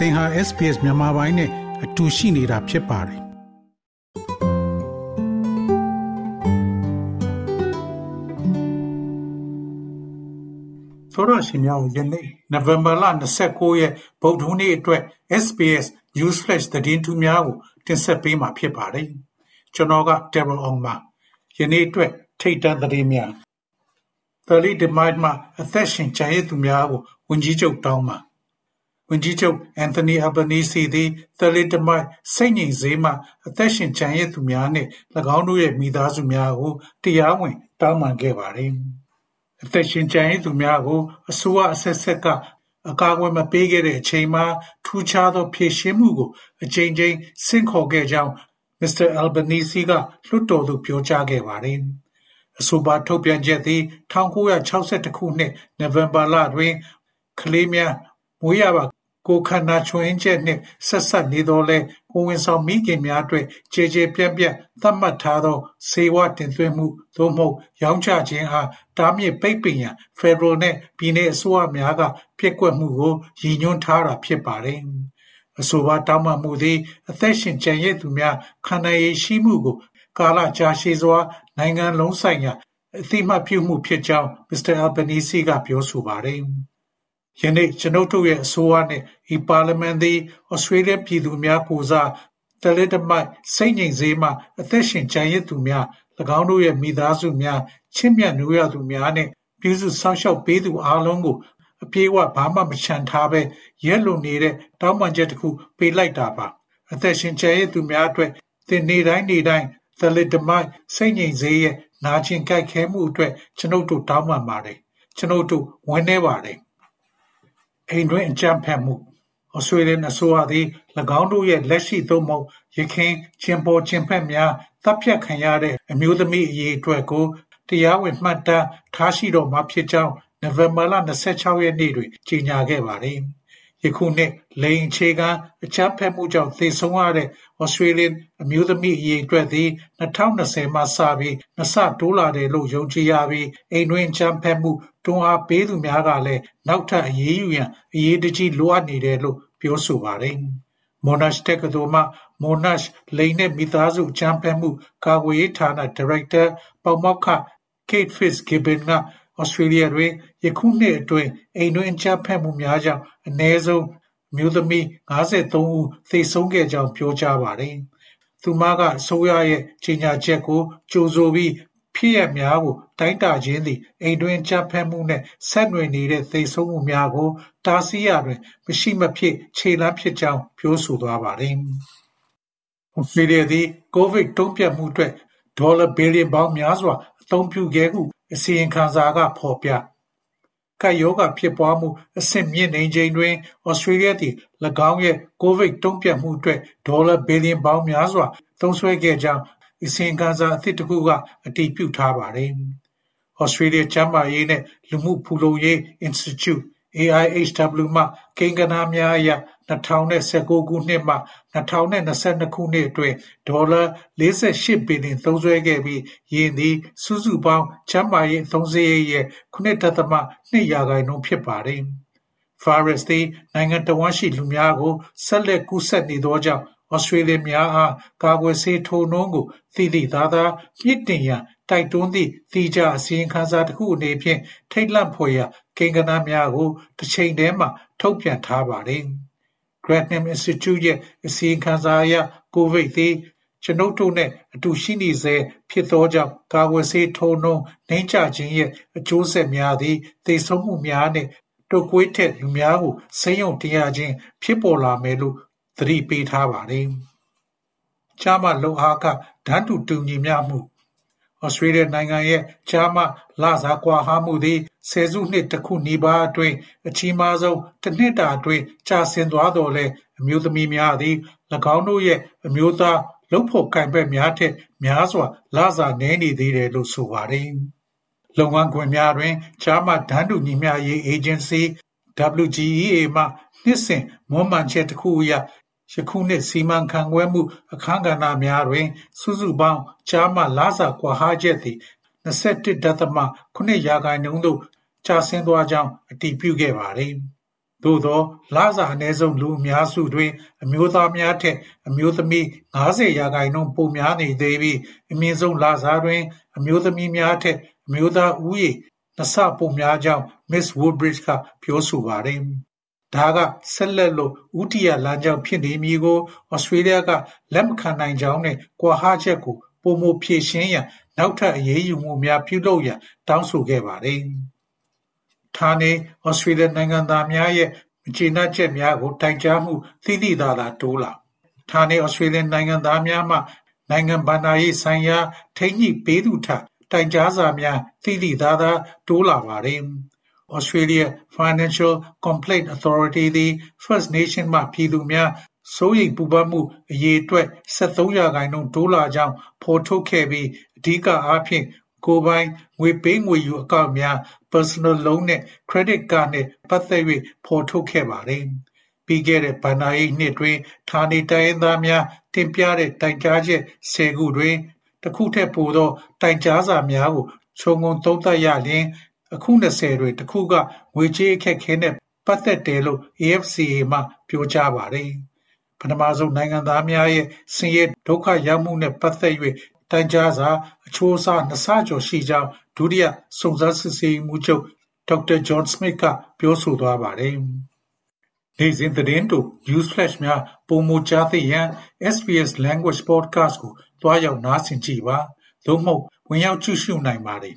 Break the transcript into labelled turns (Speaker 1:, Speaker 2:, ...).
Speaker 1: သင်ဟာ SPS မြန်မာပိုင်းနဲ့အတူရှိနေတာဖြစ်ပါတယ်သောရရှိမြောက်ယနေ့နိုဝင်ဘာလ29ရက်ဗုဒ္ဓဟူးနေ့အတွက် SPS News Flash သတင်းထူးများကိုတင်ဆက်ပေးမှာဖြစ်ပါတယ်ကျွန်တော်က Terror On ပါယနေ့အတွက်ထိတ်တန့်သတင်းများ Early Demand မှာအသက်ရှင်ကျန်ရည်သူများကိုဝန်ကြီးချုပ်တောင်းပါ ဝန်ကြီးချုပ်အန်သိုနီအယ်ဘနီစီသည်သလစ်တမိုက်စိတ်ငြိမ်စေးမှအသက်ရှင်ချန်ရည်သူများနှင့်၎င်းတို့ရဲ့မိသားစုများကိုတရားဝင်တောင်းပန်ခဲ့ပါတယ်။အသက်ရှင်ချန်ရည်သူများကိုအစိုးရအဆက်ဆက်ကအကာအကွယ်မပေးခဲ့တဲ့အချိန်မှာထူးခြားသောဖြည့်ရှင်းမှုကိုအချိန်ချင်းဆင့်ခေါ်ခဲ့ကြောင်းမစ္စတာအယ်ဘနီစီကလွှတ်တော်သို့ပြောကြားခဲ့ပါတယ်။အဆိုပါထုတ်ပြန်ချက်သည်1962ခုနှစ်နိုဝင်ဘာလတွင်ကလေးများမွေးရပါ ကိုယ်ခန္ဓာချွင်းချက်နှင့်ဆက်စပ်နေသော်လည်းကိုယ်ဝန်ဆောင်မိခင်များအတွက်ကျယ်ကျယ်ပြန့်ပြန့်သတ်မှတ်ထားသောဆေးဝါးတင်သွင်းမှုသို့မဟုတ်ရောင်းချခြင်းအားတားမြစ်ပိတ်ပင်ရန်ဖက်ဒရယ်နှင့်ပြည်내အစိုးရများကပျက်ကွက်မှုကိုရည်ညွှန်းထားတာဖြစ်ပါတယ်။အဆိုပါတောင်းပန်မှုသည်အသက်ရှင်ကျန်ရစ်သူများခန္ဓာရည်ရှိမှုကိုကာလကြာရှည်စွာနိုင်ငံလုံးဆိုင်ရာအသိမှတ်ပြုမှုဖြစ်ကြောင်းမစ္စတာအယ်ဘနီစီကပြောဆိုပါတယ်။ ယနေ့ကျွန်ုပ်တို့ရဲ့အစိုးရနှင့်ဤပါလီမန်သည်ဩစတြေးလျပြည်သူများကိုစားတလက်တမိုက်စိတ်ငြိမ်စေမှအသက်ရှင်ကြံရစ်သူများ၎င်းတို့ရဲ့မိသားစုများချစ်မြတ်နိုးရသူများနှင့်ပြုစုစောင့်ရှောက်ပေးသူအားလုံးကိုအပြေးအဝဘာမှမချန်ထားဘဲရက်လွန်နေတဲ့တောင်းပန်ချက်တစ်ခုပေးလိုက်တာပါအသက်ရှင်ကြံရစ်သူများအတွက်သင်နေတိုင်းနေတိုင်းသလစ်တမိုက်စိတ်ငြိမ်စေရဲ့နာကျင်ကြိုက်ခဲမှုအတွက်ကျွန်ုပ်တို့တောင်းပန်ပါတယ်ကျွန်ုပ်တို့ဝန်းနေပါတယ် အိမ်တွင်းအကြမ်းဖက်မှုဩစတြေးလျအစိုးရသည်၎င်းတို့ရဲ့လက်ရှိသို့မဟုတ်ယခင်ကျင်ပေါ်ကျင်ဖက်များတပ်ဖြတ်ခံရတဲ့အမျိုးသမီးအရေးအတွက်ကိုတရားဝင်မှတ်တမ်းထားရှိတော့မှာဖြစ်ကြောင်းနိုဝင်ဘာလ26ရက်နေ့တွင်ကြေညာခဲ့ပါတယ်။ ယခုနှစ်လိင်အခြေခံအကြမ်းဖက်မှုကြောင့်သေဆုံးရတဲ့ဩစတြေးလျအမျိုးသမီးအရေအတွက်သည်2020မှစပြီးနှစ်ဆတိုးလာတယ်လို့ယုံကြည်ရပြီးအိမ်တွင်းအကြမ်းဖက်မှုတွန်းအားပေးသူများကလည်းနောက်ထပ်အရေးယူရန်အရေးတကြီးလိုအပ်နေတယ်လို့ပြောဆိုပါတယ်။ Monash တက္ကသိုလ်မှ Monash လိင်နဲ့မိသားစုအကြမ်းဖက်မှုကာကွယ်ရေးဌာနဒါရိုက်တာပေါမောက္ခ Kate Fitzgibbon က ဩစတြေးလျတွင်ယခုနှစ်အတွင်းအိမ်တွင်းအကြမ်းဖက်မှုများကြောင့်အနည်းဆုံးအမျိုးသမီး53ဦးသေဆုံးခဲ့ကြောင်းပြောကြားပါတယ်။သူမကအစိုးရရဲ့ကြေညာချက်ကိုကြိုဆိုပြီးဖြစ်ရပ်များကိုတိုင်းတာခြင်းသည်အိမ်တွင်းကြမ်းဖက်မှုနှင့်ဆက်နွယ်နေတဲ့သေဆုံးမှုများကိုတားဆီးရာတွင်မရှိမဖြစ်ခြေလှမ်းဖြစ်ကြောင်းပြောဆိုသွားပါတယ်။ဩစတြေးလျသည်ကိုဗစ်တုံ့ပြန်မှုအတွက်ဒေါ်လာဘီလီယံပေါင်းများစွာအသုံးပြုခဲ့ဟု အစီရင်ခံစာကဖော်ပြကပ်ရောဂါဖြစ်ပွားမှုအဆင့်မြင့်နေချိန်တွင်ဩစတြေးလျသည်၎င်းရဲ့ကိုဗစ်တုံ့ပြန်မှုအတွက်ဒေါ်လာဘီလီယံပေါင်းများစွာသုံးစွဲခဲ့ကြောင်းအစီရင်ခံစာအသစ်တစ်ခုကအတည်ပြုထားပါတယ်။ဩစတြေးလျကျန်းမာရေးနဲ့လူမှုဖူလုံရေး Institute AIHW မှ ကိန်းဂဏန်းများအရ2019ခုနှစ်မှ2022ခုနှစ်အတွင်း ဒေါ်လာ48ဘီလီယံ သုံးစွဲခဲ့ပြီး ယင်းသည် စုစုပေါင်း ကျန်းမာရေးအသုံးစရိတ်ရဲ့9.2ရာခိုင်နှုန်း ဖြစ်ပါတယ်။ Virus သည် နိုင်ငံတစ်ဝန်းရှိ လူများကို ဆက်လက်ကူးစက်နေသောကြောင့် ဩစတြေးလျများအား ကာကွယ်ဆေးထိုးနှုန်းကို သိသိသာသာ မြှင့်တင်ရန် တိုက်တွန်းသည့် သီးခြားအစီရင်ခံစာတစ်ခုအနေဖြင့် ထိတ်လန့်ဖွယ်ရာ ကိန်းဂဏန်းများကိုတစ်ချိန်တည်းမှာထုတ်ပြန်ထားပါတယ်။ Grantham Institute ရဲ့အစီရင်ခံစာအရကိုဗစ်သည်ကျွန်ုပ်တို့နဲ့အတူရှိနေဆဲဖြစ်သောကြောင့်ကာကွယ်ဆေးထိုးနှုန်းနှိမ့်ချခြင်းရဲ့အကျိုးဆက်များသည်သေဆုံးမှုများနှင့်တုပ်ကွေးထက်လူများကိုဆေးရုံတင်ရခြင်းဖြစ်ပေါ်လာမယ်လို့သတိပေးထားပါတယ်။ကျားမလုံအားကတန်းတူတူညီမျှမှု ဩစတြေးလျနိုင်ငံရဲ့ကျားမလစာကွာဟမှုသည်ဆယ်စုနှစ်တစ်ခုနီးပါးအတွင်းအကြီးမားဆုံးတစ်နှစ်တာအတွင်းကျဆင်းသွားတော်လဲအမျိုးသမီးများသည်၎င်းတို့ရဲ့အမျိုးသားလုပ်ဖို့ကံဘက်များထက်များစွာလစာနည်းနေသေးတယ်လို့ဆိုပါတယ်။လုပ်ငန်းခွင်များတွင်ကျားမဒန်းတူညီမျှရေးအေဂျင်စီ WGEA မှနှစ်စဉ်မွမ်းမံချက်တစ်ခုအရ ယခုနှစ်စီမံခန့်ခွဲမှုအခန်းကဏ္ဍများတွင် စုစုပေါင်းကျားမလစာကွာဟချက်သည်21.7ရာခိုင်နှုန်းသို့ကျဆင်းသွားကြောင်းအတည်ပြုခဲ့ပါသည်သို့သောလစာအနည်းဆုံးလူအများစုတွင် အမျိုးသားများထက်အမျိုးသမီး90ရာခိုင်နှုန်းပိုများနေသေးပြီးအမြင့်ဆုံးလစာတွင် အမျိုးသမီးများထက်အမျိုးသားဦးရေနှစ်ဆပိုများကြောင်း Miss Woodbridge ကပြောဆိုပါတယ်။ ဒါကဆက်လက်လို့ဥတီယာလမ်းကြောင်းဖြစ်နေမည်ကိုဩစတြေးလျကလက်မခံနိုင်ကြောင်းနဲ့ကွာဟချက်ကိုပုံမဖြည့်ရှင်းရန်နောက်ထပ်အရေးယူမှုများပြုလုပ်ရန်တောင်းဆိုခဲ့ပါတယ်။ဌာနေဩစတြေးလျနိုင်ငံသားများရဲ့မကျေနပ်ချက်များကိုတိုင်ကြားမှုသိသိသာသာတိုးလာဌာနေဩစတြေးလျနိုင်ငံသားများမှနိုင်ငံဘဏ္ဍာရေးဆိုင်ရာထိန်းညှိပေးသူထတိုင်ကြားစာများသိသိသာသာတိုးလာပါတယ်။ Australia Financial Complaint Authority သည် First Nation မှပြည်သူများစိုးရိမ်ပူပန်မှုအရေးအတွက်73ရာခိုင်နှုန်းတိုးလာကြောင်းဖော်ထုတ်ခဲ့ပြီးအဓိကအားဖြင့်ကိုယ်ပိုင်ငွေပေးငွေယူအကောင့်များ personal loan နဲ့ credit card နဲ့ပတ်သက်၍ဖော်ထုတ်ခဲ့ပါတယ်။ပြီးခဲ့တဲ့ဘဏ္ဍာရေးနှစ်တွင်ဌာနေတိုင်းရင်းသားများတင်ပြတဲ့တိုင်ကြားချက်10ခုတွင်တစ်ခုထက်ပိုသောတိုင်ကြားစာများကိုခြုံငုံသုံးသပ်ရလျှင် အခု20တွင် တစ်ခုက ငွေကြေးအခက်ခဲနှင့်ပတ်သက်တယ်လို့ AFCA မှ ပြောကြားပါတယ်။ပထမဆုံးနိုင်ငံသားများရဲ့ ဆင်းရဲဒုက္ခရောက်မှုနဲ့ပတ်သက်၍တိုင်ကြားစာ အချိုးအစား နှစ်ဆကျော်ရှိကြောင်း ဒုတိယ စုံစမ်းစစ်ဆေးမှုချုပ်ဒေါက်တာဂျွန်စမစ်ကပြောဆိုသွားပါတယ်။နေ့စဉ်သတင်းတို့ News Flash များပုံမကြားသိရန် SBS Language Podcast ကိုတွားရောက်နားဆင်ကြည့်ပါ သို့မဟုတ် ဝင်ရောက်ကြည့်ရှုနိုင်ပါတယ်